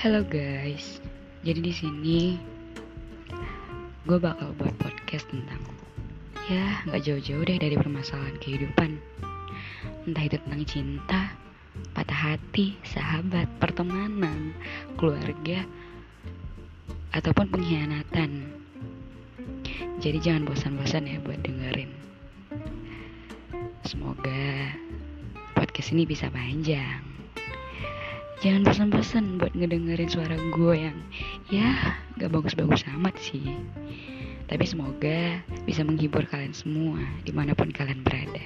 Halo guys, jadi di sini gue bakal buat podcast tentang ya nggak jauh-jauh deh dari permasalahan kehidupan. Entah itu tentang cinta, patah hati, sahabat, pertemanan, keluarga, ataupun pengkhianatan. Jadi jangan bosan-bosan ya buat dengerin. Semoga podcast ini bisa panjang. Jangan bosan-bosan buat ngedengerin suara gue yang ya gak bagus-bagus amat sih. Tapi semoga bisa menghibur kalian semua di mana pun kalian berada.